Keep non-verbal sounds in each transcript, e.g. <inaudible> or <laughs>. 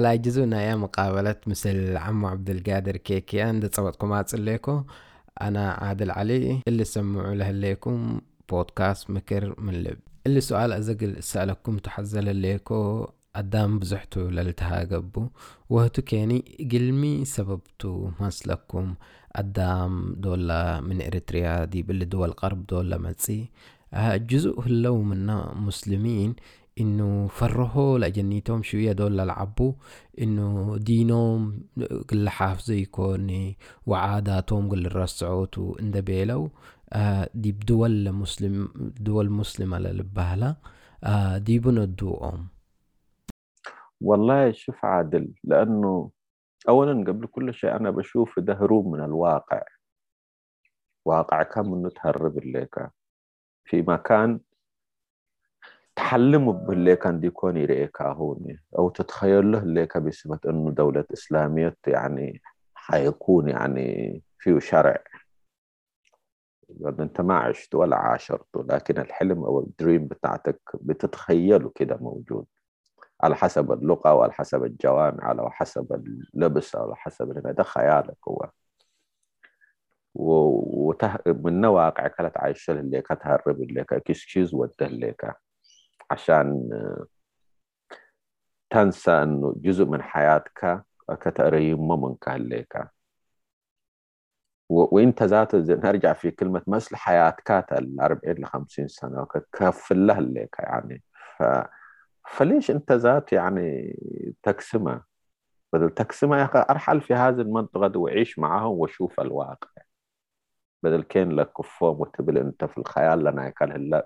كان يجزونا يا مقابلة مثل عمو عبد القادر كيكيان ده صوتكم ليكو أنا عادل علي. اللي سمعوا له ليكم بودكاست مكر من لب. اللي سؤال أزقل سألكم تحزل ليكو. قدام بزحتو للتهاقبو وهتو كيني قلمي سببتو مسلكم قدام دولة من إريتريا. دي بالدول قرب دولة متسي جزء هلو منا مسلمين. إنه فرهوا لأجنيتهم شوية دول لعبوا إنه دينهم قل حافظ يكوني وعاداتهم قل الرسعوت وإن بيلو آه دي بدول مسلم دول مسلمة للبهلة. آه دي بندوهم والله شوف عادل لأنه أولا قبل كل شيء أنا بشوف ده هروب من الواقع. واقع كم إنه تهرب الليك في مكان تحلموا باللي كان ديكون يريك هوني أو تتخيل له اللي بسمة أنه دولة إسلامية يعني حيكون يعني فيه شرع. أنت ما عشت ولا عاشرته لكن الحلم أو الدريم بتاعتك بتتخيله كده موجود. على حسب اللغة وعلى حسب الجوامع على حسب اللبس على حسب ده خيالك هو. وته... من واقع كانت عايشة اللي كتهرب اللي كيس ودة اللي عشان تنسى إنه جزء من حياتك كتأريم منك هليك وإنت ذات نرجع في كلمة مسل حياتك ال 40 ل 50 سنة كفل له لك يعني. ف... فليش إنت ذات يعني تقسمه بدل تقسمه يا أخي أرحل في هذه المنطقة وعيش معهم وشوف الواقع. بدل كين لك كفوم وتبل أنت في الخيال لنا كان هلا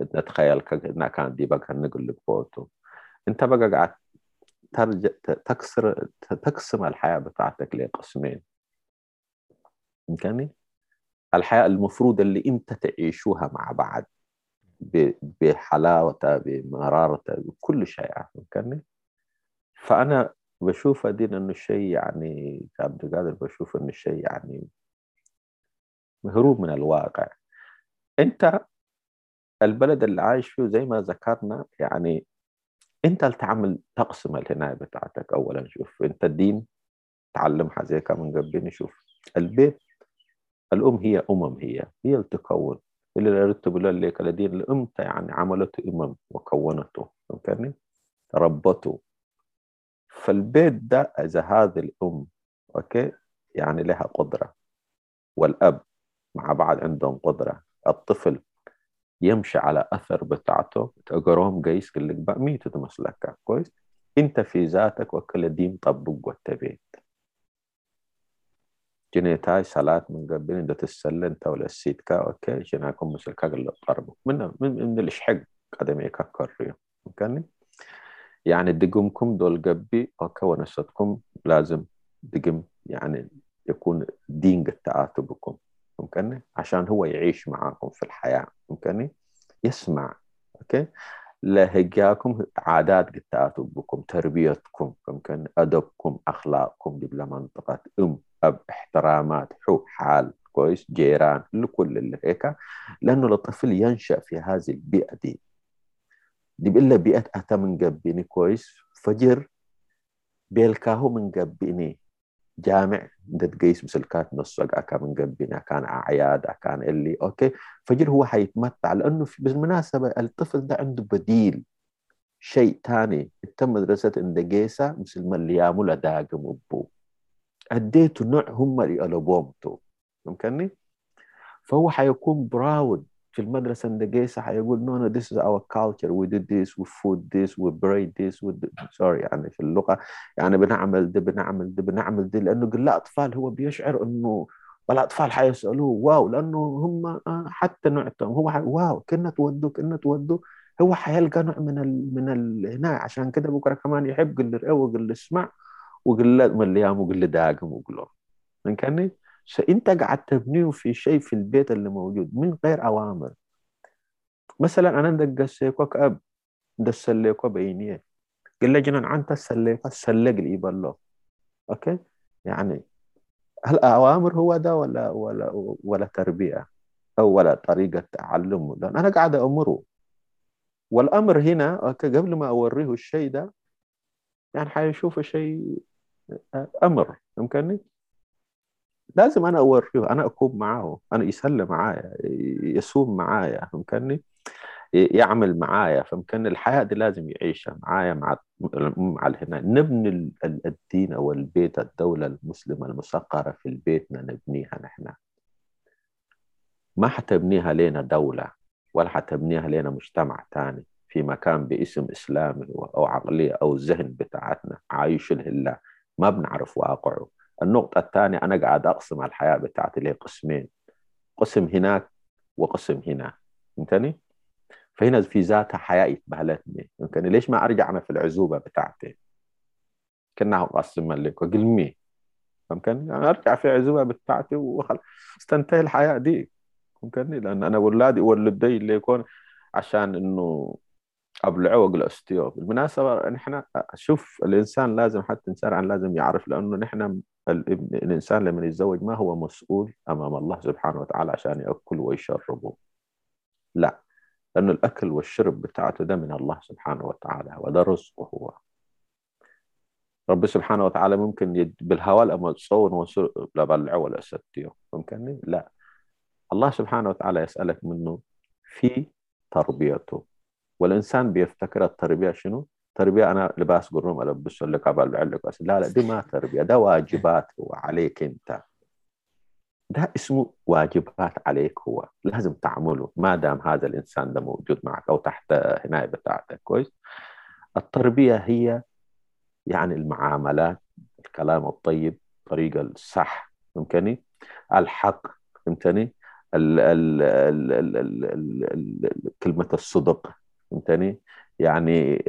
نتخيل كأنها كانت دي بقى نقول لك فوتو أنت بقى قاعد ترجع تكسر تقسم الحياة بتاعتك لقسمين فهمتني؟ الحياة المفروض اللي أنت تعيشوها مع بعض بحلاوتها بمرارتها بكل شيء فهمتني؟ فأنا بشوف دين إنه الشيء يعني كعبد القادر بشوف إنه الشيء يعني هروب من الواقع أنت البلد اللي عايش فيه زي ما ذكرنا يعني انت اللي تعمل تقسم الهناية بتاعتك اولا شوف انت الدين تعلمها زي كمان قبل شوف. البيت الأم هي أمم هي هي اللي تكون. اللي رتب له لك الدين الام يعني عملته إمم وكونته فهمتني؟ ربته. فالبيت ده إذا هذه الأم أوكي؟ يعني لها قدرة. والأب مع بعض عندهم قدرة. الطفل يمشي على أثر بتاعته تقرهم قيس قال لك بقى ميت تمسلك كويس؟ أنت في ذاتك وكل دين طبق واتبيت. جنيتاي صلاة من قبل إنت تسلى أنت ولا السيدكا أوكي؟ جناكم مسلكا قال قربوا من من الاشحق قدمي كريو ممكن يعني دقمكم دول قبي أوكي؟ ونستكم لازم دقم يعني يكون دين قد بكم ممكن؟ عشان هو يعيش معاكم في الحياة ممكن؟ يسمع أوكي؟ لهجاكم عادات قتاتوا بكم تربيتكم ممكن؟ أدبكم أخلاقكم بلا منطقة أم أب احترامات حب حال كويس جيران لكل اللي هيك. لأنه الطفل ينشأ في هذه البيئة دي. دي بإلا بيئة أتا من قبيني كويس؟ فجر بيلكاهو من قبيني. جامع تقيس مسلكات نصق كان قبنا كان أعياد كان اللي أوكي. فجر هو حيتمتع لأنه بالمناسبة الطفل ده عنده بديل شيء ثاني تم مدرسة اندقيسة مثل ما اللي يعمل داقم أبو أديته نوع هم اللي ألبومته ممكنني فهو حيكون براود. في المدرسة النجيسة حيقول no no this is our culture. We do this we food this we braid this we يعني في اللغة يعني بنعمل ده بنعمل ده بنعمل ده لأنه لا أطفال هو بيشعر إنه والأطفال حيسألوه واو. لأنه هم آه، حتى نوعتهم هو حي... واو كنا تودوا كنا تودوا. هو حيلقى نوع من ال... من ال... هنا. عشان كده بكرة كمان يحب قل له وقل اسمع وقل له مليام وقل له داقم وقل له كاني فأنت قاعد تبنيه في شيء في البيت اللي موجود من غير أوامر. مثلا أنا دقسيكو كاب دسليكو بيني. قل لي جنان أنت سليكو سلق لي بالله. أوكي؟ يعني هل أوامر هو ده ولا ولا ولا تربية؟ أو ولا طريقة تعلم لأن أنا قاعد أمره. والأمر هنا أوكي قبل ما أوريه الشيء ده يعني حيشوفه شيء أمر. يمكنني لازم أنا اوريه أنا اكون معاه أنا يسلم معايا يصوم معايا فهمتني؟ يعمل معايا فمكان الحياة دي لازم يعيشها معايا مع مع هنا نبني الدين أو البيت الدولة المسلمة المسقره في البيت نبنيها نحن. ما حتبنيها لنا دولة ولا حتبنيها لنا مجتمع ثاني في مكان باسم إسلامي أو عقلية أو الذهن بتاعتنا عايش لله ما بنعرف واقعه. النقطة الثانية أنا قاعد أقسم الحياة بتاعتي لقسمين قسم هناك وقسم هنا. فهمتني؟ فهنا في ذاتها حياة يتبهلتني. يمكن ليش ما أرجع أنا في العزوبة بتاعتي؟ كنا أقسم لك وقلمي. فهمتني؟ يعني أرجع في العزوبة بتاعتي وخلاص استنتهي الحياة دي. فهمتني؟ لأن أنا أولادي ولدي اللي يكون عشان إنه ابلعوق الاستيو بالمناسبة نحن شوف الإنسان لازم حتى الانسان لازم يعرف لأنه نحن الإنسان لما يتزوج ما هو مسؤول أمام الله سبحانه وتعالى عشان يأكل ويشربه؟ لا لأنه الأكل والشرب بتاعته ده من الله سبحانه وتعالى وده رزقه هو. رب سبحانه وتعالى ممكن يد بالهواء لما تصور لبلعه ولا ستيه ممكن؟ لا. الله سبحانه وتعالى يسألك منه في تربيته. والإنسان بيفتكر التربية شنو؟ تربية أنا لباس قرنوم ألبسه لك أبلع لك لا لا دي ما تربية ده واجبات هو عليك أنت ده اسمه واجبات عليك هو لازم تعمله ما دام هذا الإنسان ده موجود معك أو تحت هناية بتاعتك كويس التربية هي يعني المعاملات الكلام الطيب الطريقة الصح فهمتني الحق فهمتني كلمة الصدق فهمتني يعني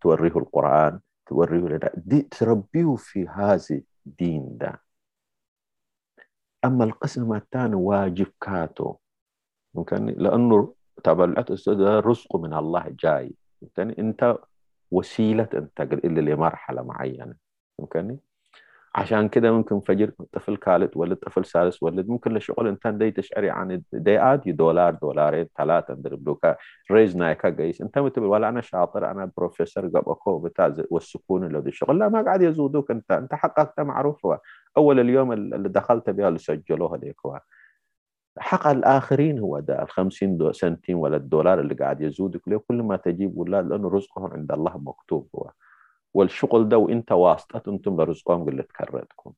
توريه القرآن توريه دي تربيه في هذا الدين ده. أما القسم الثاني واجب كاتو. ممكن لأنه تبع ده رزق من الله جاي. فهمتني؟ أنت وسيلة تنتقل إلى لمرحلة معينة. فهمتني؟ عشان كده ممكن فجر طفل ثالث ولد طفل ثالث ولد ممكن لشغل انت دي تشعري عن دي ادي دولار دولارين ثلاثة دربلوكا ريز نايكا قيس. انت متبل ولا أنا شاطر أنا بروفيسور قبكو بتاع والسكون اللي دي شغل. لا ما قاعد يزودوك انت. انت حققت معروف هو. أول اليوم اللي دخلت بها اللي سجلوها ليك هو. حق الآخرين هو ده. ال 50 سنتين ولا الدولار اللي قاعد يزودك له كل ما تجيب ولا لأنه رزقهم عند الله مكتوب هو. والشغل ده وإنت واسطة أنتم لرزقهم قلة كرتكم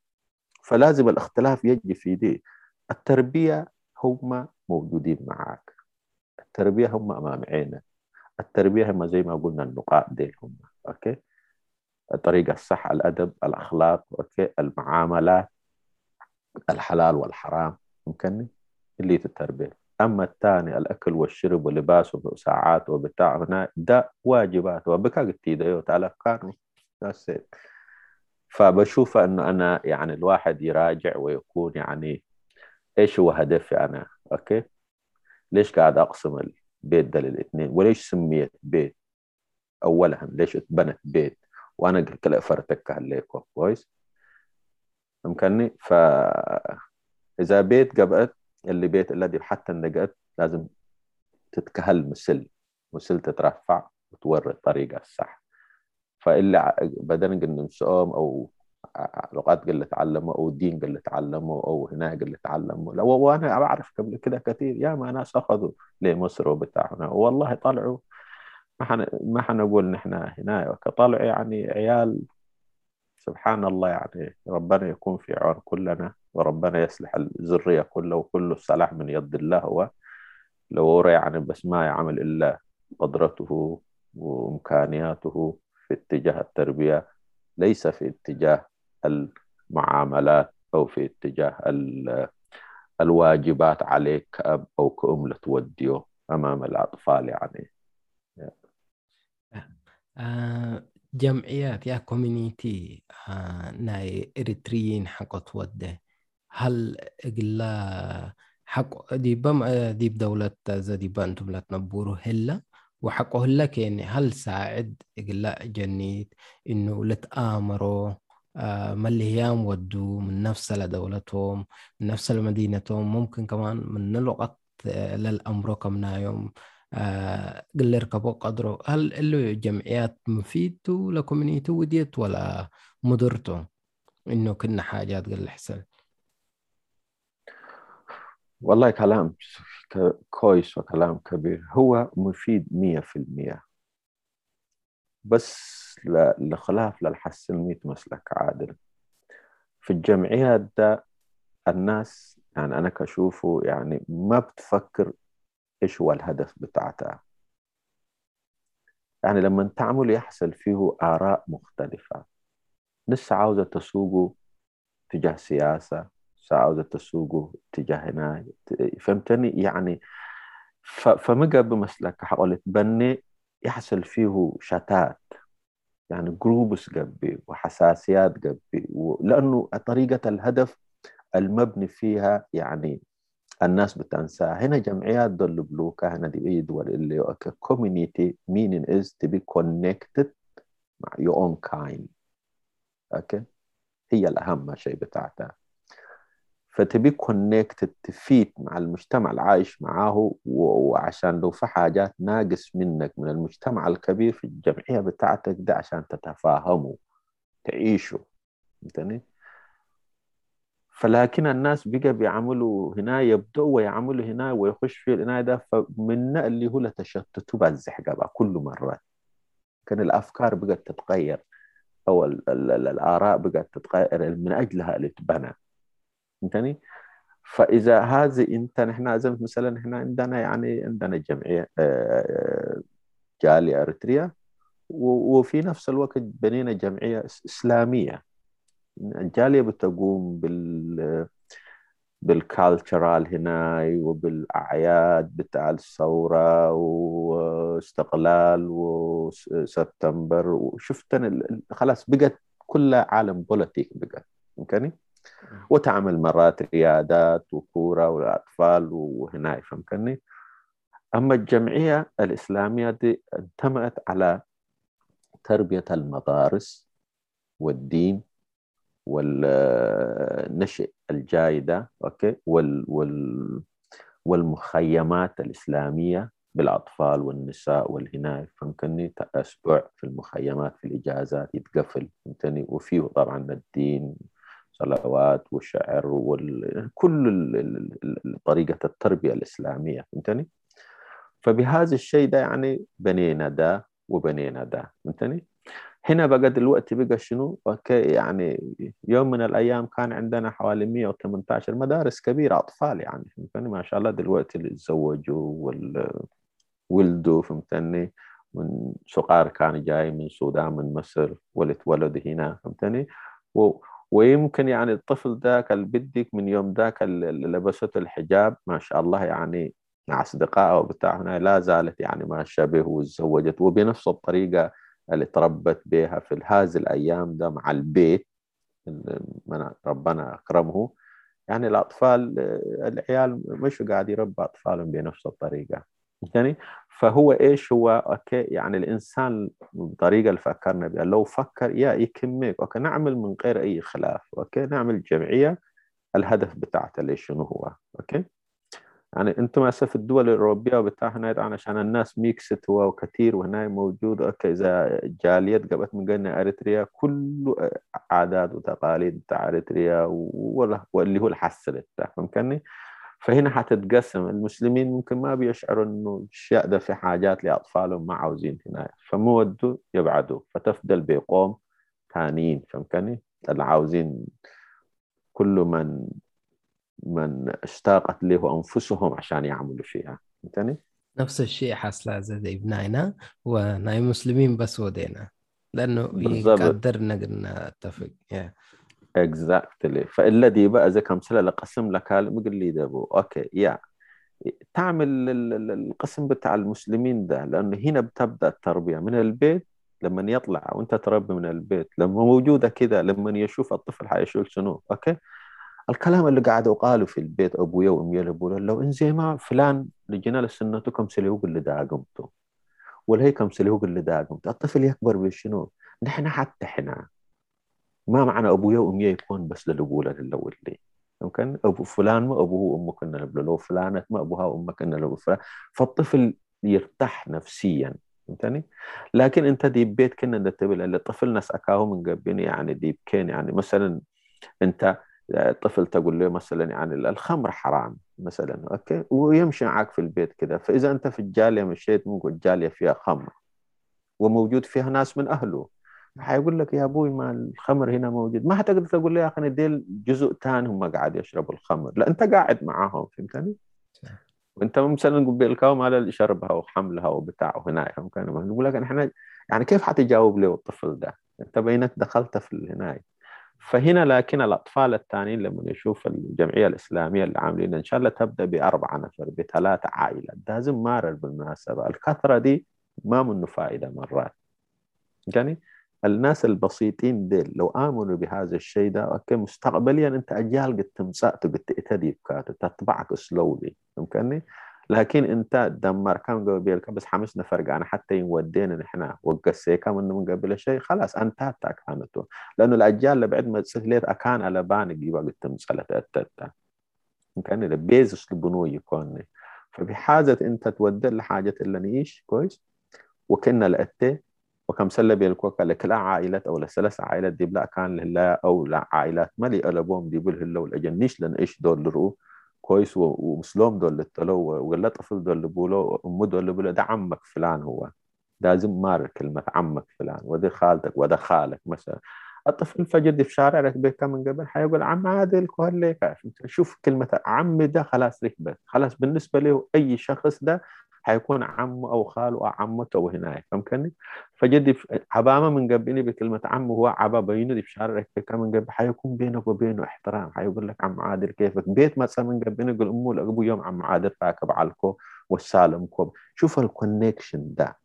فلازم الاختلاف يجي في دي. التربية هم موجودين معك التربية هم أمام عينك. التربية هم زي ما قلنا النقاط دي هم أوكي؟ الطريقة الصح الأدب الأخلاق. أوكي؟ المعاملات الحلال والحرام. ممكن اللي التربية. أما الثاني الأكل والشرب واللباس وساعات وبتاع هنا ده واجبات. وبكا قلت ده تعالى كانوا فبشوف إنه أنا يعني الواحد يراجع ويكون يعني إيش هو هدفي أنا أوكي؟ ليش قاعد أقسم البيت ده للإثنين؟ وليش سميت بيت؟ اولا ليش اتبنت بيت؟ وأنا قلت له فرتك عليكم. كويس؟ يمكنني ف إذا بيت قبت اللي بيت الذي حتى النقت لازم تتكهل مسل مسل تترفع وتوري الطريقة الصح. فاللي بدل قلنا نسوم أو لغات قل تعلموا أو دين قل تعلموا أو هنا قل تعلموا لو وأنا أعرف قبل كده كثير يا ما ناس أخذوا لمصر وبتاع هنا والله طلعوا ما ما حنقول نحن هنا كطلع يعني عيال سبحان الله يعني ربنا يكون في عون كلنا وربنا يصلح الذرية كلها وكل الصلاح من يد الله هو لو يعني بس ما يعمل إلا قدرته وإمكانياته في اتجاه التربية ليس في اتجاه المعاملات أو في اتجاه الواجبات عليك كأب أو كأم لتوديه أمام الأطفال يعني. آه جمعيات يا كوميونيتي آه ناي إريتريين حقت ودة. هل إقلا حق دي بم دي بدولة زدي بانتم لا تنبورو هلا؟ وحقه هلا كيني هل ساعد إقلا جنيت إنه لتآمروا آه ما اللي هي ودوا من نفس لدولتهم من نفس لمدينتهم ممكن كمان من الوقت للأمر كمنا يوم آه قل يركبوا قدره هل له جمعيات مفيدته لكوميونيتي وديت ولا مضرته؟ إنه كنا حاجات قل حسن والله كلام كويس وكلام كبير. هو مفيد مية في المية. بس لخلاف للحسن ميت مسلك عادل. في الجمعيات ده الناس يعني أنا كشوفه يعني ما بتفكر إيش هو الهدف بتاعتها يعني لما تعمل يحصل فيه آراء مختلفة. لسه عاوزة تسوقه تجاه سياسة عاوزة تسوقه تجاه هنا. فهمتني؟ يعني فمقى بمسلك حاولت تبني يحصل فيه شتات. يعني جروبس قبي وحساسيات قبي. لأنه طريقة الهدف المبني فيها يعني الناس بتنساها هنا جمعيات دول بلوكا هنا دي دول اللي كوميونيتي meaning is to be connected مع your own kind. okay؟ هي الأهم شيء بتاعتها فتبي connected تفيد مع المجتمع العايش معاه وعشان لو في حاجات ناقص منك من المجتمع الكبير في الجمعية بتاعتك ده عشان تتفاهموا تعيشوا. فهمتني؟ فلكن الناس بقى بيعملوا هنا يبدأوا ويعملوا هنا ويخش في هنا ده فمن اللي هو تشتتوا بالزحقة بقى كل مرة. كان الأفكار بقت تتغير أو ال ال ال الآراء بقت تتغير من أجلها اللي تبنى. فهمتني؟ فإذا هذه أنت نحن مثلا إحنا عندنا يعني عندنا جمعية جالية أريتريا وفي نفس الوقت بنينا جمعية إسلامية. الجالية بتقوم بال بالكالتشرال هنا وبالأعياد بتاع الثورة واستقلال وسبتمبر وشفت خلاص بقت كلها عالم politic بقت فهمتني؟ وتعمل مرات ريادات وكورة والأطفال وهنا فهمتني؟ أما الجمعية الإسلامية دي انتمت على تربية المدارس والدين والنشء الجايدة okay؟ وال وال والمخيمات الإسلامية بالأطفال والنساء والهناية فهمتني؟ أسبوع في المخيمات في الإجازات يتقفل فهمتني؟ وفيه طبعا الدين صلوات وشعر وكل طريقة التربية الإسلامية فهمتني؟ فبهذا الشيء ده يعني بنينا ده وبنينا ده فهمتني؟ هنا بقى دلوقتي بقى شنو؟ يعني يوم من الأيام كان عندنا حوالي 118 مدارس كبيرة أطفال يعني فهمتني؟ ما شاء الله دلوقتي اللي تزوجوا وال ولدوا فهمتني؟ من صغار كان جاي من السودان من مصر اتولد هنا فهمتني؟ و... ويمكن يعني الطفل ذاك اللي بدك من يوم ذاك اللي لبسته الحجاب ما شاء الله يعني مع أصدقائه بتاع هنا لا زالت يعني ما شبه وتزوجت وبنفس الطريقة اللي تربت بها في هذه الأيام ده مع البيت من ربنا أكرمه. يعني الأطفال العيال مش قاعد يربى أطفالهم بنفس الطريقة. يعني فهو إيش هو؟ أوكي يعني الإنسان بالطريقة اللي فكرنا بها لو فكر يا يكمك أوكي نعمل من غير أي خلاف. أوكي نعمل جمعية الهدف بتاعتها ليش شنو هو؟ أوكي؟ يعني أنتم هسه في الدول الأوروبية وبتاع هنا عشان الناس ميكست هو وكثير وهنا موجود أوكي إذا جاليات قبت من قلنا إريتريا كل عادات وتقاليد بتاع إريتريا واللي هو الحسن فهمتني؟ فهنا حتتقسم المسلمين ممكن ما بيشعروا إنه الشيء ده في حاجات لأطفالهم ما عاوزين هنا فمودوا يبعدوا فتفضل بقوم ثانيين فهمتني؟ اللي عاوزين كل من من اشتاقت له أنفسهم عشان يعملوا فيها. فهمتني؟ نفس الشيء حصل زي بناينا وناي مسلمين بس ودينا لأنه يقدرنا قلنا اتفق اكزاكتلي فالذي بقى زي كمثلة لقسم لك بقول لي ده بو أوكي يا تعمل القسم بتاع المسلمين ده لأنه هنا بتبدأ التربية. من البيت لما يطلع وأنت تربي من البيت لما موجودة كده لما يشوف الطفل حيشوف شنو. أوكي الكلام اللي قاعد قالوا في البيت أبويا وأمي اللي بيقولوا لو إن زي ما فلان لجينا لسنته كم سليوق اللي داقمته ولا هي كم سليوق اللي داقمته الطفل يكبر بشنو نحن حتى إحنا. ما معنى أبويا وأمي يكون بس للابو للأول لي يمكن أبو فلان ما أبوه وأمه كنا لو فلانة ما أبوها وأمه كنا لو فلان فالطفل يرتاح نفسيا فهمتني؟ لكن أنت ديب بيت كنا نتبل الطفل ناس أكاهو من قبل يعني ديب كين يعني مثلا أنت طفل تقول له مثلا يعني الخمر حرام مثلا okay؟ ويمشي معك في البيت كذا فإذا أنت في الجالية مشيت ممكن الجاليه فيها خمر وموجود فيها ناس من أهله. حيقول لك يا أبوي ما الخمر هنا موجود. ما حتقدر تقول له يا أخي ديل جزء ثاني هم قاعد يشربوا الخمر. لا أنت قاعد معاهم فهمتني؟ وأنت مثلا بالكوم على شربها وحملها وبتاع هنا ممكن نقول لك إحنا يعني كيف حتجاوب له الطفل ده؟ أنت بينك دخلت في هناك فهنا لكن الأطفال الثانيين لما يشوف الجمعية الإسلامية اللي عاملين إن شاء الله تبدأ بأربعة نفر بثلاثة عائلات لازم مارر بالمناسبة. الكثرة دي ما منه فائدة مرات. يعني الناس البسيطين ديل لو آمنوا بهذا الشيء ده أوكي مستقبليا أنت أجيال قد تمسأت قد بكاته تتبعك سلولي فهمتني؟ لكن انت دمر كم قبل بس حمسنا أنا حتى يودينا نحن وقسي كم إنه من قبل شيء خلاص انتهت كانته لأنه الأجيال اللي بعد ما سهلت أكان على باني جيبا قد التتا كان البيزس البنو يكون. فبحاجة أنت تودي لحاجة اللي نعيش كويس وكنا لأتي وكم سلة بيلكوكا لك لا عائلات أو لثلاث عائلات دي بلا كان لله أو لا عائلات مالي ألبوم دي بله الله والأجنيش لن إيش دول لرؤو كويس ومسلوم دول للتلو ولا طفل دول لبولو أمه دول لبولو ده عمك فلان هو لازم مار كلمة عمك فلان وده خالتك وده خالك مثلا. الطفل دي في شارع ركبك من قبل حيقول عم عادل كهليك شوف كلمة عمي ده خلاص ركبت خلاص بالنسبة له أي شخص ده حيكون عمه أو خاله أو عمته هناك فهمتني؟ فجدي عبامه من قبلني بكلمة عمه هو عبا بينه دي في شارع من قبل حيكون بينك وبينه احترام حيقول لك عم عادل كيفك؟ بيت مثلا من قبل يقول أمه لابو يوم عم عادل راكب على والسالم كوب. شوف الكونكشن ده.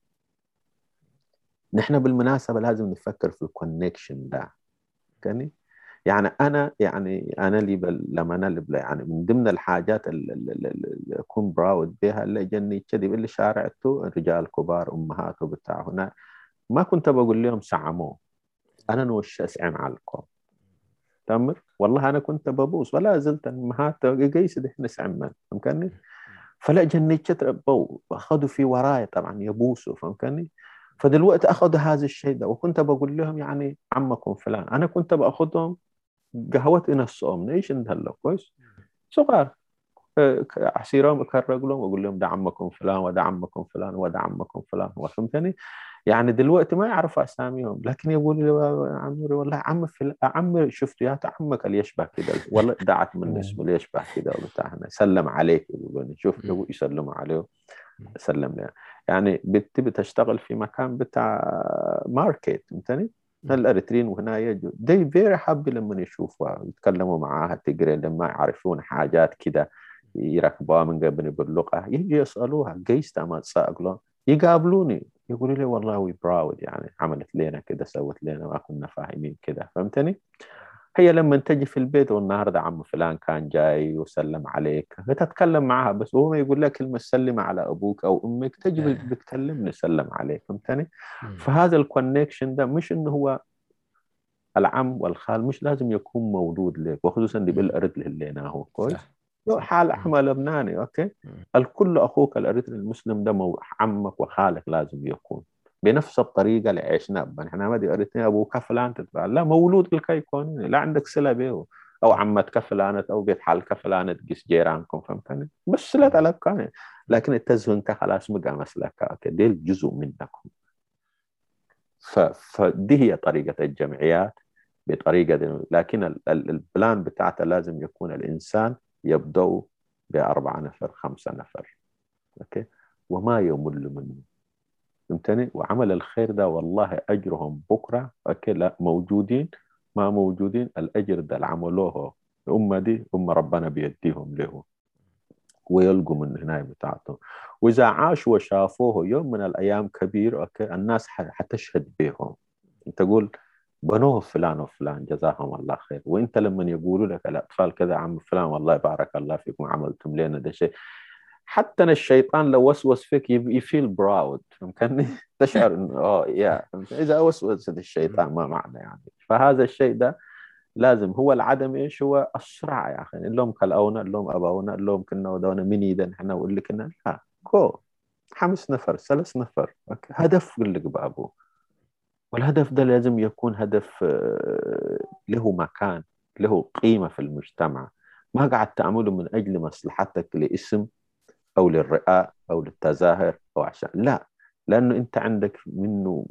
نحن بالمناسبة لازم نفكر في الكونكشن ده. يعني يعني أنا يعني أنا اللي لما أنا اللي يعني من ضمن الحاجات اللي أكون براود بها اللي جني كذي اللي شارعته رجال كبار امهاته بتاع هنا ما كنت بقول لهم سعموه أنا نوش أسعم عليكم تمر والله أنا كنت ببوس. ولا زلت أمهات قيس إحنا سعمان فهمتني؟ فلا جني بو أخذوا في وراي طبعا يبوسوا. فهمتني؟ فدلوقتي أخذوا هذا الشيء ده. وكنت بقول لهم يعني عمكم فلان. أنا كنت بأخذهم قهوت إنا الصوم إيش هلا كويس؟ صغار. عسيرهم اكرق لهم واقول لهم ده عمكم فلان وده عمكم فلان وده عمكم فلان. فهمتني؟ يعني دلوقتي ما يعرفوا أساميهم لكن يقول لي عمري والله عم فل... عمي شفت يا عمك اللي يشبه كذا والله دعت من اسمه اللي يشبه كذا بتاع سلم عليك يقولون شوف يسلموا عليه. سلم لي. يعني بتبي تشتغل في مكان بتاع ماركت فهمتني؟ الاريتريين وهنا يجوا. دي فيري حابي لما يشوفوا يتكلموا معاها تقري لما يعرفون حاجات كده يركبوها من قبل باللغة يجي يسألوها قيست ما تسألون يقابلوني. يقولوا لي والله we proud يعني عملت لنا كده سوت لنا ما كنا فاهمين كده فهمتني؟ هي لما تجي في البيت والنهارده عم فلان كان جاي وسلم عليك تتكلم معها بس وهو يقول لك كلمة سلم على أبوك أو أمك تجي بتكلمني سلم عليك فهمتني؟ فهذا ال connection ده مش إنه هو العم والخال مش لازم يكون موجود لك وخصوصا دي بالأرض اللي هو كويس؟ حال احمى لبناني أوكي؟ الكل أخوك الاريتري المسلم ده عمك وخالك لازم يكون. بنفس الطريقة اللي عشنا نحن ما دي قريتني أبوك فلان تتبع لا مولود الكي كوني. لا عندك صله به أو عمتك فلانة أو بيت حالك فلانة تقيس جيرانكم فهمتني؟ بس صله على كان لكن التزهن خلاص مقا مسلك دي جزء منكم. فدي هي طريقة الجمعيات بطريقة دي. لكن ال plan بتاعته لازم يكون الإنسان يبدأ بأربعة نفر خمسة نفر. okay؟ وما يمل منه. فهمتني؟ وعمل الخير ده والله أجرهم بكرة. okay لا موجودين. ما موجودين الأجر ده اللي عملوه الأمة دي هم ربنا بيديهم له ويلقوا من هنا بتاعته. وإذا عاشوا وشافوه يوم من الأيام كبير okay الناس حتشهد بهم تقول بنوه فلان وفلان جزاهم الله خير. وإنت لما يقولوا لك الاطفال كذا عم فلان والله بارك الله فيكم عملتم لنا ده شيء. حتى الشيطان لو وسوس فيك يفيل براود فهمتني؟ <laughs> تشعر إنه آه يا إذا وسوس الشيطان ما معنى يعني. فهذا الشيء ده لازم هو العدم إيش؟ هو الصراع يا أخي. اللوم كلاونا اللوم ابونا اللوم كنا ودونا من اذا إحنا واللي كنا لا جو خمس نفر ثلاث نفر. هدف قل لك بابه والهدف ده لازم يكون هدف آه، له مكان له قيمة في المجتمع. ما قاعد تعمله من أجل مصلحتك لاسم أو للرئاء أو للتظاهر أو عشان لا لأنه أنت عندك منه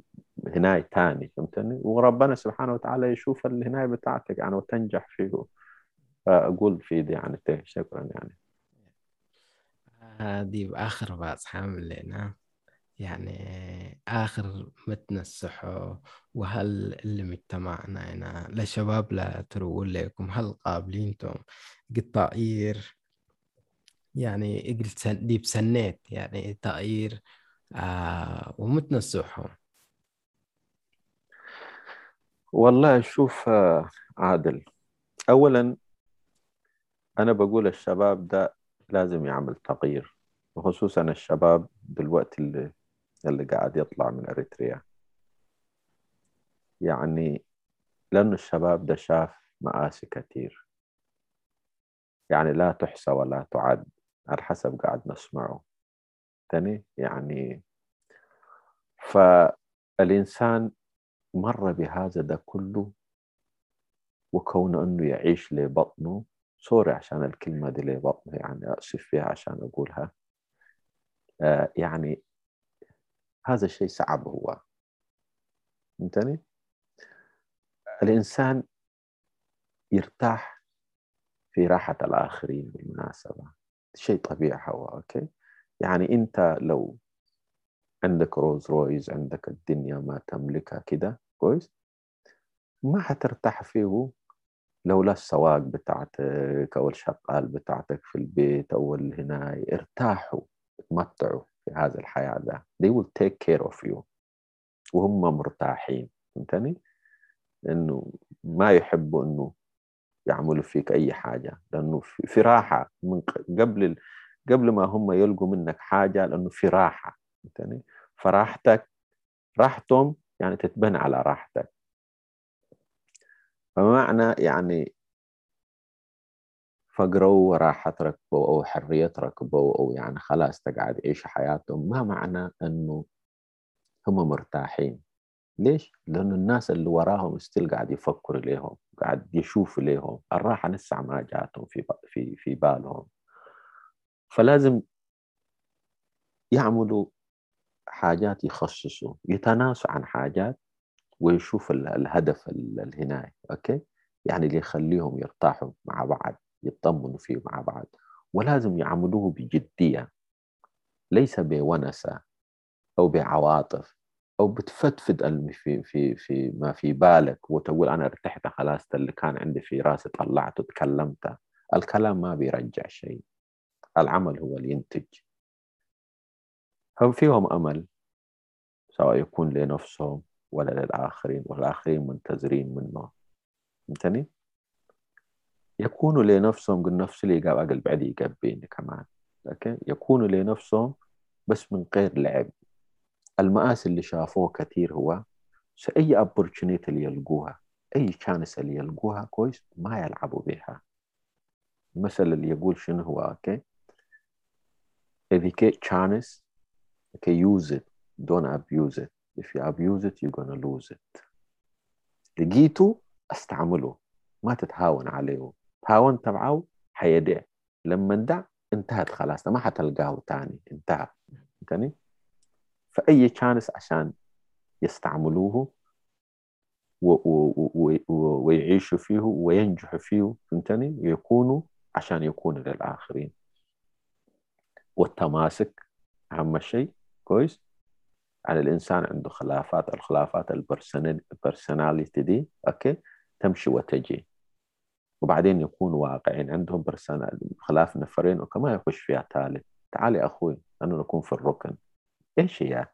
هناي تاني فهمتني؟ وربنا سبحانه وتعالى يشوف الهناية بتاعتك يعني وتنجح فيه. فأقول في دي يعني شكرا يعني. هذه بآخر باص حامل. لنا يعني آخر متنسحه وهل اللي مجتمعنا هنا لشباب لا ترول لكم هل قابلينتم قطائير يعني قلت دي بسنيت يعني تغيير آه ومتنسحهم والله شوف آه، عادل أولا أنا بقول الشباب ده لازم يعمل تغيير وخصوصا الشباب دلوقتي اللي اللي قاعد يطلع من أريتريا. يعني لأنه الشباب ده شاف مآسي كثير يعني لا تحصى ولا تعد. على حسب قاعد نسمعه. تاني يعني فالإنسان مر بهذا ده كله وكونه أنه يعيش لبطنه. sorry عشان الكلمة دي لبطنه يعني أسف فيها عشان أقولها. آه يعني هذا الشيء صعب هو. فهمتني؟ الإنسان يرتاح في راحة الآخرين بالمناسبة. شيء طبيعي هو okay؟ يعني أنت لو عندك روز رويز عندك الدنيا ما تملكها كده كويس؟ ما حترتاح فيه لولا السواق بتاعتك أو الشغال بتاعتك في البيت أو هنا ارتاحوا تمتعوا في هذه الحياة ده they will take care of you. وهم مرتاحين فهمتني؟ إنه ما يحبوا إنه يعملوا فيك أي حاجة لأنه في راحة من قبل قبل ما هم يلقوا منك حاجة لأنه في راحة فهمتني؟ فراحتك راحتهم يعني تتبنى على راحتك فمعنى يعني فقروا وراحة ركبوا أو حرية ركبوا أو يعني خلاص تقعد يعيش حياتهم ما معنى أنه هم مرتاحين ليش؟ لأنه الناس اللي وراهم ستيل قاعد يفكروا ليهم قاعد يشوفوا ليهم. الراحة لسه ما جاتهم في في في بالهم. فلازم يعملوا حاجات يخصصوا يتناسوا عن حاجات ويشوف الهدف الهناي أوكي؟ يعني اللي يخليهم يرتاحوا مع بعض يطمنوا فيه مع بعض. ولازم يعملوه بجدية ليس بونسة أو بعواطف. أو بتفتفد في في في ما في بالك وتقول أنا ارتحت خلاص اللي كان عندي في راسي طلعته تكلمت الكلام ما بيرجع شيء. العمل هو اللي ينتج. هم فيهم أمل سواء يكون لنفسهم ولا للآخرين والآخرين منتظرين منه. فهمتني؟ يكونوا لنفسهم قل نفس اللي قال أقل بعد يقبيني كمان. أوكي؟ يكونوا لنفسهم بس من غير لعب. المآسي اللي شافوه كثير هو أي opportunity اللي يلقوها؟ أي chance اللي يلقوها كويس ما يلعبوا بها المثل اللي يقول شنو هو؟ okay؟ If you get chance okay use it. Don't abuse it. If you abuse it you're gonna lose it. لقيته استعمله ما تتهاون عليه. تهاونت معه حيدع لما دع انتهت خلاص. ما حتلقاه تاني. انتهى. فهمتني؟ فأي chance عشان يستعملوه ويعيشوا فيه وينجحوا فيه فهمتني؟ يكونوا عشان يكونوا للآخرين. والتماسك أهم شيء كويس؟ على الإنسان عنده خلافات الخلافات ال personality دي okay؟ تمشي وتجي. وبعدين يكونوا واقعين عندهم personal خلاف نفرين وكما يخش فيها ثالث تعال يا أخوي أنه نكون في الركن. إيش هي؟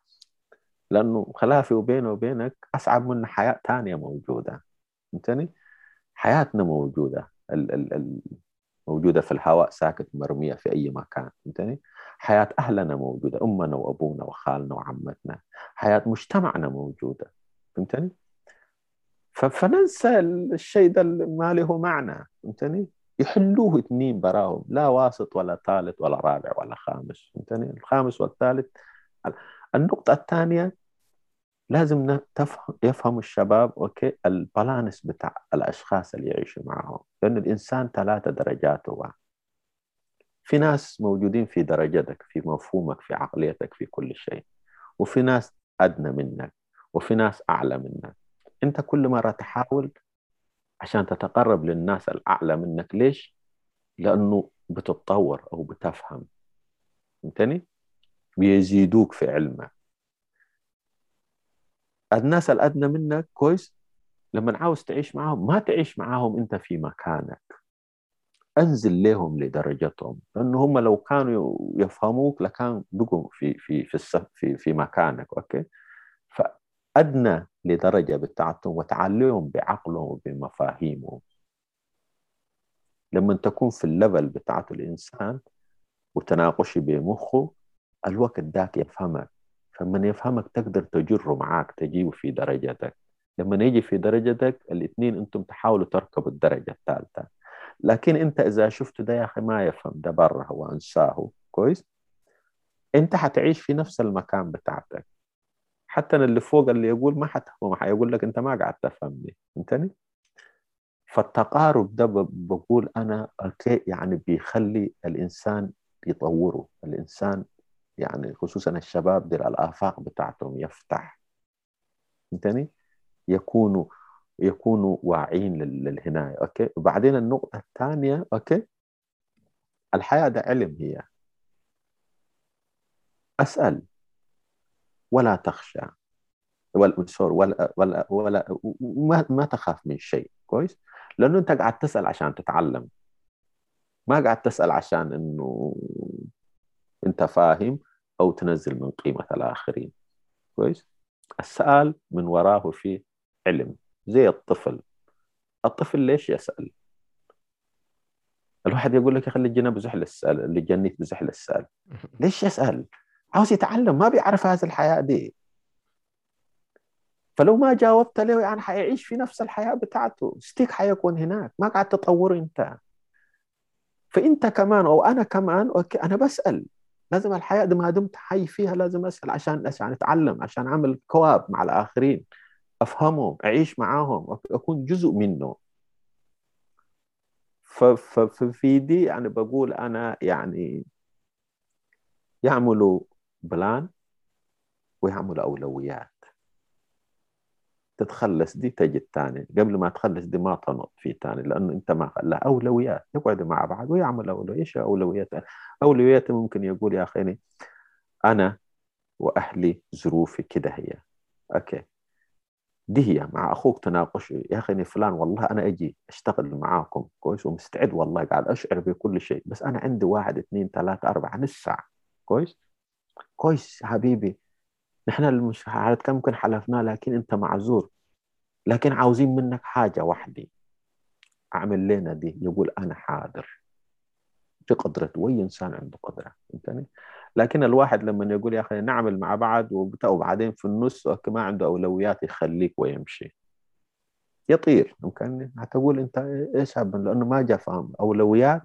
لأنه خلافي وبينه وبينك أصعب من حياة ثانية موجودة. فهمتني؟ حياتنا موجودة. ال ال ال موجودة في الهواء ساكت مرمية في أي مكان. فهمتني؟ حياة أهلنا موجودة أمنا وأبونا وخالنا وعمتنا. حياة مجتمعنا موجودة. فهمتني؟ فننسى الشيء ده ما له معنى. فهمتني؟ يحلوه اثنين براهم لا واسط ولا ثالث ولا رابع ولا خامس. فهمتني؟ الخامس والثالث النقطة الثانية لازم تفهم يفهم الشباب أوكي البالانس بتاع الأشخاص اللي يعيشوا معهم. لأن الإنسان ثلاثة درجات هو. في ناس موجودين في درجتك في مفهومك في عقليتك في كل شيء. وفي ناس أدنى منك وفي ناس أعلى منك. أنت كل مرة تحاول عشان تتقرب للناس الأعلى منك ليش؟ لأنه بتتطور أو بتفهم. فهمتني؟ بيزيدوك في علمك. الناس الأدنى منك كويس؟ لما عاوز تعيش معاهم ما تعيش معاهم أنت في مكانك. أنزل لهم لدرجتهم لأنه هم لو كانوا يفهموك لكان بقوا في في في في, في مكانك okay؟ فأدنى لدرجة بتاعتهم وتعليهم بعقلهم وبمفاهيمهم. لما تكون في ال level بتاعت الإنسان وتناقشي بمخه الوقت ذاك يفهمك فلما يفهمك تقدر تجره معاك تجيبه في درجتك. لما يجي في درجتك الاثنين أنتم تحاولوا تركبوا الدرجة الثالثة. لكن انت إذا شفت ده يا أخي ما يفهم ده برا وانساه كويس؟ انت حتعيش في نفس المكان بتاعتك. حتى اللي فوق اللي يقول ما حتفهم حيقول لك انت ما قاعد تفهمني. فهمتني؟ فالتقارب ده بقول أنا okay يعني بيخلي الإنسان يطوره. الإنسان يعني خصوصا الشباب دي الآفاق بتاعتهم يفتح. فهمتني؟ يكونوا يكونوا واعيين للهناية okay؟ وبعدين النقطة الثانية okay؟ الحياة ده علم هي. أسأل. ولا تخشى. ولا سوري ولا ولا ولا وما ما تخاف من شيء كويس؟ لأنه أنت قاعد تسأل عشان تتعلم. ما قاعد تسأل عشان إنه انت فاهم أو تنزل من قيمة الآخرين. كويس؟ السؤال من وراه في علم زي الطفل. الطفل ليش يسأل؟ الواحد يقول لك اللي جنى بزحل السؤال اللي جنيت بزحل السؤال. <laughs> ليش يسأل؟ عاوز يتعلم ما بيعرف هذه الحياة دي. فلو ما جاوبت له يعني حيعيش في نفس الحياة بتاعته. stuck حيكون هناك ما قاعد تطور انت. فانت كمان أو أنا كمان okay أنا بسأل. لازم الحياة دي ما دمت حي فيها لازم أسأل عشان عشان أتعلم عشان أعمل cope مع الآخرين أفهمهم أعيش معاهم أكون جزء منه ففي دي يعني بقول أنا يعني يعملوا بلان ويعملوا أولويات. تتخلص دي تجي الثاني قبل ما تخلص دي ما تنط في ثاني لأنه أنت ما لا أولويات يقعدوا مع بعض ويعمل اولويات إيش أولويات؟ أولويات ممكن يقول يا أخي أنا وأهلي ظروفي كده هي. أوكي. دي هي مع أخوك تناقش يا أخي فلان والله أنا أجي أشتغل معاكم كويس ومستعد والله قاعد أشعر بكل شيء بس أنا عندي واحد اثنين ثلاثة أربعة نص ساعة كويس؟ كويس حبيبي. نحن مش كم ممكن حلفنا لكن أنت معذور. لكن عاوزين منك حاجة واحدة. أعمل لنا دي. يقول أنا حاضر. في قدرته وأي إنسان عنده قدرة. فهمتني؟ لكن الواحد لما يقول يا أخي نعمل مع بعض وبعدين في النص ما عنده أولويات يخليك ويمشي. يطير. ممكن هتقول أنت إيش لأنه ما جاء فاهم أولويات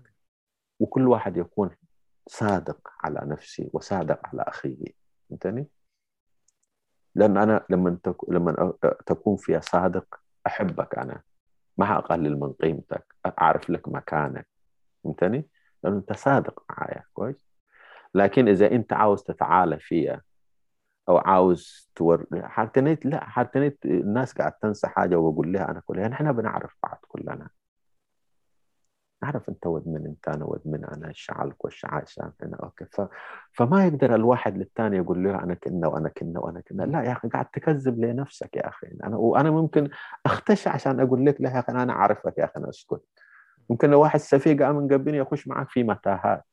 وكل واحد يكون صادق على نفسه وصادق على أخيه. فهمتني؟ لأن أنا لما لما تكون فيها صادق أحبك أنا. ما اقلل من قيمتك. أعرف لك مكانك. فهمتني؟ لأنه أنت صادق معايا. كويس؟ لكن إذا أنت عاوز تتعالى فيها أو عاوز تور حتى لا حتى الناس قاعد تنسى حاجة وبقول لها أنا كلها نحن بنعرف بعض كلنا. نعرف أنت ود من أنت أنا ود من أنا الشعلك والشعال هنا أوكي. ف... فما يقدر الواحد للثاني يقول له أنا كنا وأنا كنا وأنا كنا. لا يا أخي قاعد تكذب لنفسك يا أخي. أنا وأنا ممكن اختشى عشان أقول لك لا يا أخي أنا أعرفك يا أخي أنا أسكت. ممكن لو واحد سفيه من قبلني يخش معك في متاهات.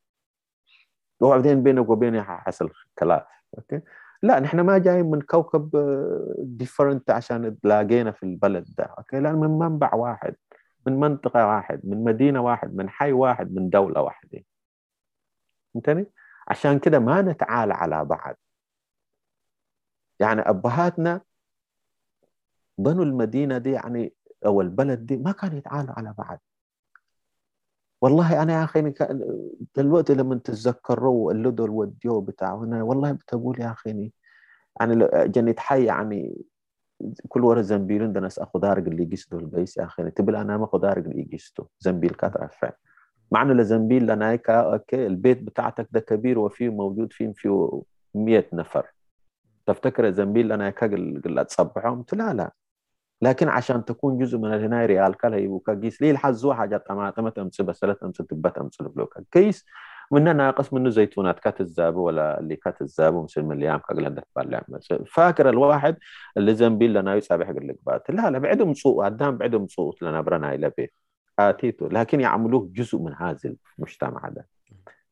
وبعدين بينك وبيني حصل خلاف okay. لا نحن ما جايين من كوكب different عشان تلاقينا في البلد ده okay. لا من منبع واحد. من منطقة واحد من مدينة واحد من حي واحد من دولة واحدة. فهمتني؟ عشان كده ما نتعالى على بعض. يعني أبهاتنا بنوا المدينة دي يعني أو البلد دي ما كانوا يتعالوا على بعض. والله أنا يا أخي دلوقتي لما تتذكروا اللودو الوديو بتاعه والله بتقول يا أخي يعني جاني تحي يعني كل ورا زنبيلون ده ناس اخو دارق اللي يقصدوا البيس أخي. تبل أنا ما اخو دارق اللي يقصدوا. زنبيل كاترفع معنى لزنبيل هيك أوكي البيت بتاعتك ده كبير وفيه موجود فيه فيه 100 نفر. تفتكر زنبيل لنا هيك قلت تصبحهم لا لا. لكن عشان تكون جزء من الهناي ريال كلا يبوكا كيس ليه الحزو حاجة طماطم تمس بسلة تمس تبت تمس بلوكا كيس مننا ناقص منه زيتونات كات الزابو ولا اللي كات الزابو مثل من اليام كقلن تبلع فاكر الواحد اللي زنبيل لنا يسابح لك بات لا لا بعدهم صوت قدام بعدهم صوت لنا برنا إلى بيت. آتيتو. لكن يعملوه جزء من هذا المجتمع ده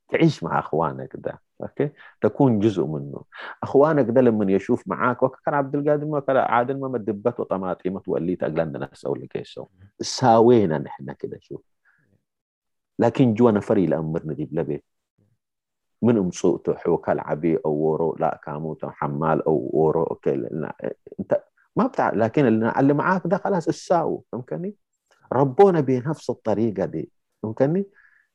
تعيش مع أخوانك ده أوكي؟ تكون جزء منه. أخوانك ده لما يشوف معاك وكان عبد القادر ما كان عادل ما مدبت وطماطيمة وليت اقلنا ناس أو كيسو ساوينا نحن كده شوف. لكن جوانا فري الامر نجيب لبيت من مصوته حوكا العبي أو ورو لا كاموتو حمال أو ورو أوكي. أنت ما بتاع لكن اللي معاك ده خلاص الساو فهمتني؟ ربونا بنفس الطريقة دي فهمتني؟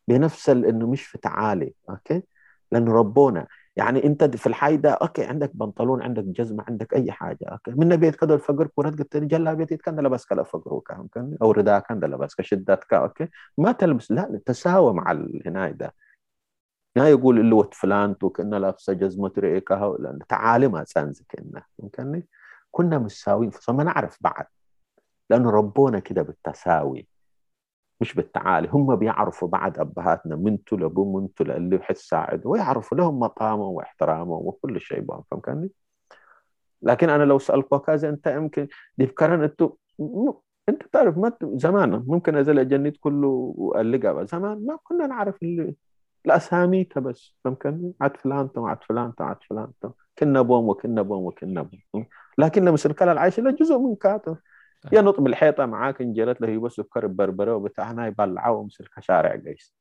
بنفس إنه مش في تعالي أوكي؟ لأنه ربونا يعني أنت في الحي ده أوكي عندك بنطلون عندك جزمة عندك أي حاجة أوكي؟ من بيت كده الفقر كورت قلت جلا بيت كان لبس كلا فقروك أو رداء كان لبس كشدتك أوكي؟ ما تلبس لا تساوى مع هنا ده. ما يقول اللي وت فلان تو كنا لابسه جزمه ريكها تعالي ما تسانز كنا ممكن كنا مساويين فما نعرف بعد لأنه ربونا كده بالتساوي مش بالتعالي. هم بيعرفوا بعد أبهاتنا منتو لأبو منتو للي يحس ساعد ويعرفوا لهم مقامهم واحترامهم وكل شيء بهم فهمتني؟ لكن أنا لو سألك كذا أنت يمكن ديفكرن أنتو أنت تعرف ما زمان ممكن أزل الجنيد كله وألقى زمان ما كنا نعرف اللي الأسامي بس فهمتني؟ عاد فلان عاد فلان عاد فلان كنا بوم وكنا بوم وكنا بوم لكن لما سلكنا العيش لا جزء من كاتب. يا نطب الحيطة معاك انجلت له بس سكر بربره وبتاعنا يبلعوا ومسل كشارع قيس.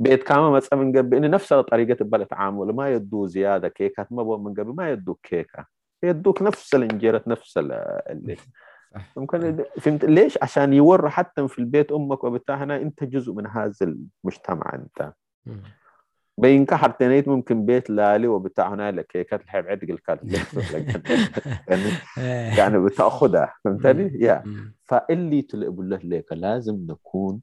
بيت كاما مثلا من قبل إن نفس طريقة بل تعامل ما يدو زيادة كيكات ما من قبل ما يدوك كيكة. يدوك نفس الانجيرة نفس اللي ممكن فهمت ليش؟ عشان يور حتى في البيت أمك وبتاع هنا أنت جزء من هذا المجتمع أنت. بينكحر تنيت ممكن بيت لالي وبتاع هنا لك كانت الحيب عدق الكلب يعني, يعني بتأخذها فهمتني؟ يا. فاللي تلقب له ليك لازم نكون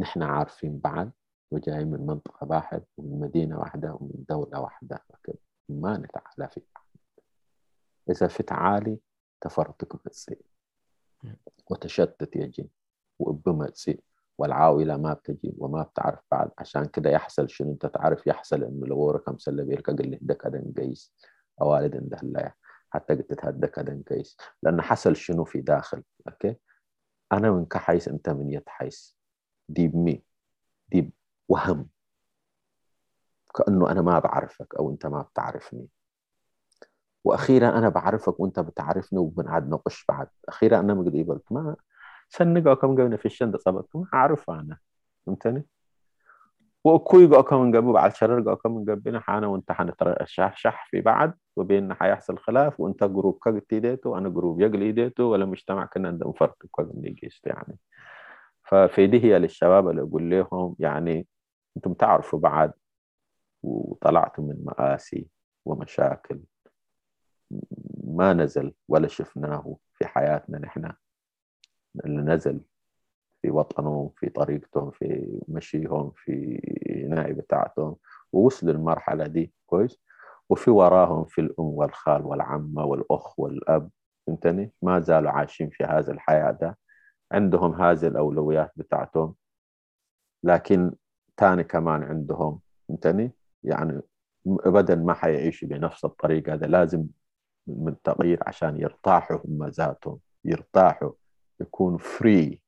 نحن عارفين بعض وجاي من منطقة واحد ومن مدينة واحدة ومن دولة واحدة ما نتعالى في بعض إذا في تعالي تفرتك بتصير وتشتت يجي وإبما تصير. والعاولة ما بتجي وما بتعرف بعد. عشان كده يحصل شنو؟ انت تعرف يحصل إنه لو كم سله بيركا قال لي دكدن قيس. أوالد اندهلا حتى قلت تهدى كدن قيس. لأنه حصل شنو في داخل؟ أوكي؟ أنا من كحيس أنت من يد حيس. دي بمي دي وهم. كأنه أنا ما بعرفك أو أنت ما بتعرفني. وأخيرا أنا بعرفك وأنت بتعرفني وبنقعد نقش بعد. أخيرا أنا قلت ما سنقا كم قبل في الشند صبتكم أعرف أنا. فهمتني؟ وأكوي قا كم قبل بعد شرر قا كم قبل حانا وأنت حنتر شح في بعد وبيننا حيحصل خلاف وأنت جروب كقت إيديته وأنا جروب يقل إيديته ولا مجتمع كنا عندهم فرق كذا نيجيست يعني. ففي هي للشباب اللي أقول لهم يعني أنتم تعرفوا بعد وطلعتوا من مآسي ومشاكل ما نزل ولا شفناه في حياتنا نحن. اللي نزل في وطنهم في طريقتهم في مشيهم في ناي بتاعتهم ووصلوا للمرحلة دي كويس. وفي وراهم في الأم والخال والعمة والأخ والأب فهمتني؟ ما زالوا عايشين في هذه الحياة ده. عندهم هذه الأولويات بتاعتهم لكن تاني كمان عندهم فهمتني؟ يعني ابدا ما حيعيشوا بنفس الطريقة هذا لازم من تغيير عشان يرتاحوا هم ذاتهم يرتاحوا. يكون فري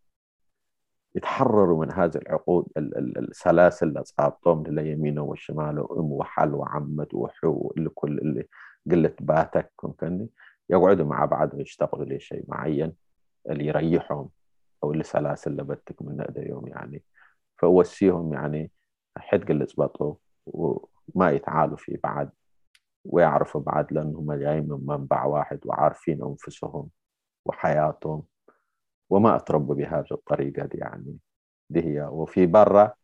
يتحرروا من هذه العقود السلاسل اللي صابتهم لليمينه والشمال وأم وحل وعمت وحو اللي كل اللي قلة باتك ممكن يقعدوا مع بعض ويشتغلوا لشيء معين اللي يريحهم أو اللي سلاسل لبتك من هذا يوم يعني. فوسيهم يعني حد قلة بطوا وما يتعالوا في بعض ويعرفوا بعض لأنهم جايين من منبع واحد وعارفين أنفسهم وحياتهم. وما اتربى بهذه الطريقة دي يعني. دي هي. وفي برا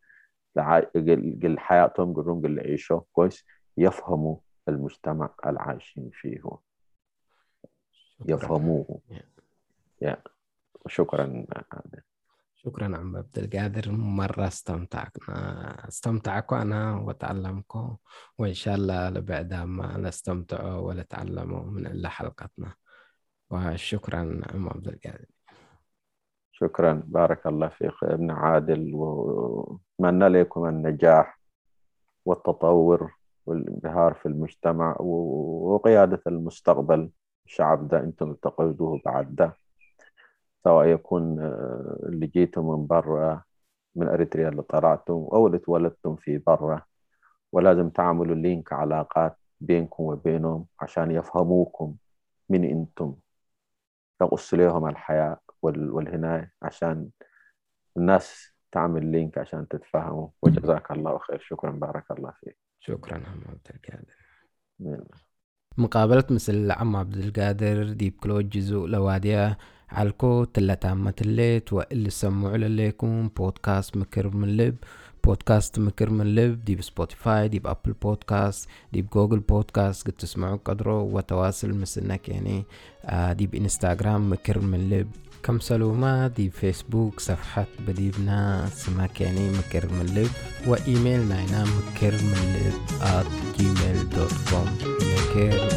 قل حياتهم قلهم قل يعيشوا كويس يفهموا المجتمع العايشين فيه. يفهموه. يا شكرا. شكرا عم عبد القادر. مرة استمتعنا استمتعكم أنا وتعلمكم وإن شاء الله لبعد ما نستمتعوا ونتعلموا من إلا حلقتنا. وشكرا عم عبد القادر. شكرا. بارك الله فيك ابن عادل وأتمنى لكم النجاح والتطور والانبهار في المجتمع وقيادة المستقبل. الشعب ده أنتم تقودوه بعد ده سواء يكون آه، اللي جيتوا من برا من أريتريا اللي طلعتم أو اللي تولدتم في برا. ولازم تعملوا link علاقات بينكم وبينهم عشان يفهموكم من أنتم. تقص لهم الحياة. والهناية عشان الناس تعمل link عشان تتفهموا وجزاك الله خير. شكرا. بارك الله فيك. شكرا. محمد القادر مقابلة مثل عم عبد القادر ديب كلود جزء لواديا عالكو تلا تامة الليت واللي سمعوا لكم بودكاست مكر من لب. بودكاست مكر من لب. دي بسبوتيفاي دي بأبل بودكاست دي بجوجل بودكاست. قد تسمعوا قدرو وتواصل مثلنك يعني. آه دي بإنستغرام مكر من لب. كم سلومة دي فيسبوك صفحة بديبنا سماك يعني مكر من لب وإيميلنا مكر من لب at gmail.com مكر